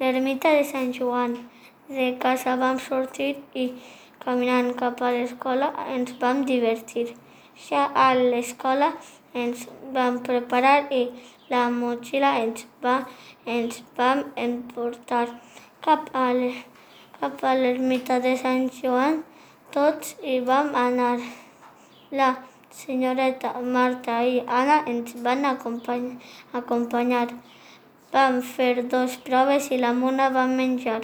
l'ermita de Sant Joan. De casa vam sortir i caminant cap a l'escola ens vam divertir. Ja a l'escola ens vam preparar i la motxilla ens, va, ens vam emportar cap a l'ermita de Sant Joan. Tots hi vam anar. La senyoreta Marta i Anna ens van acompany- acompanyar. Vam fer dos proves i la Mona va menjar.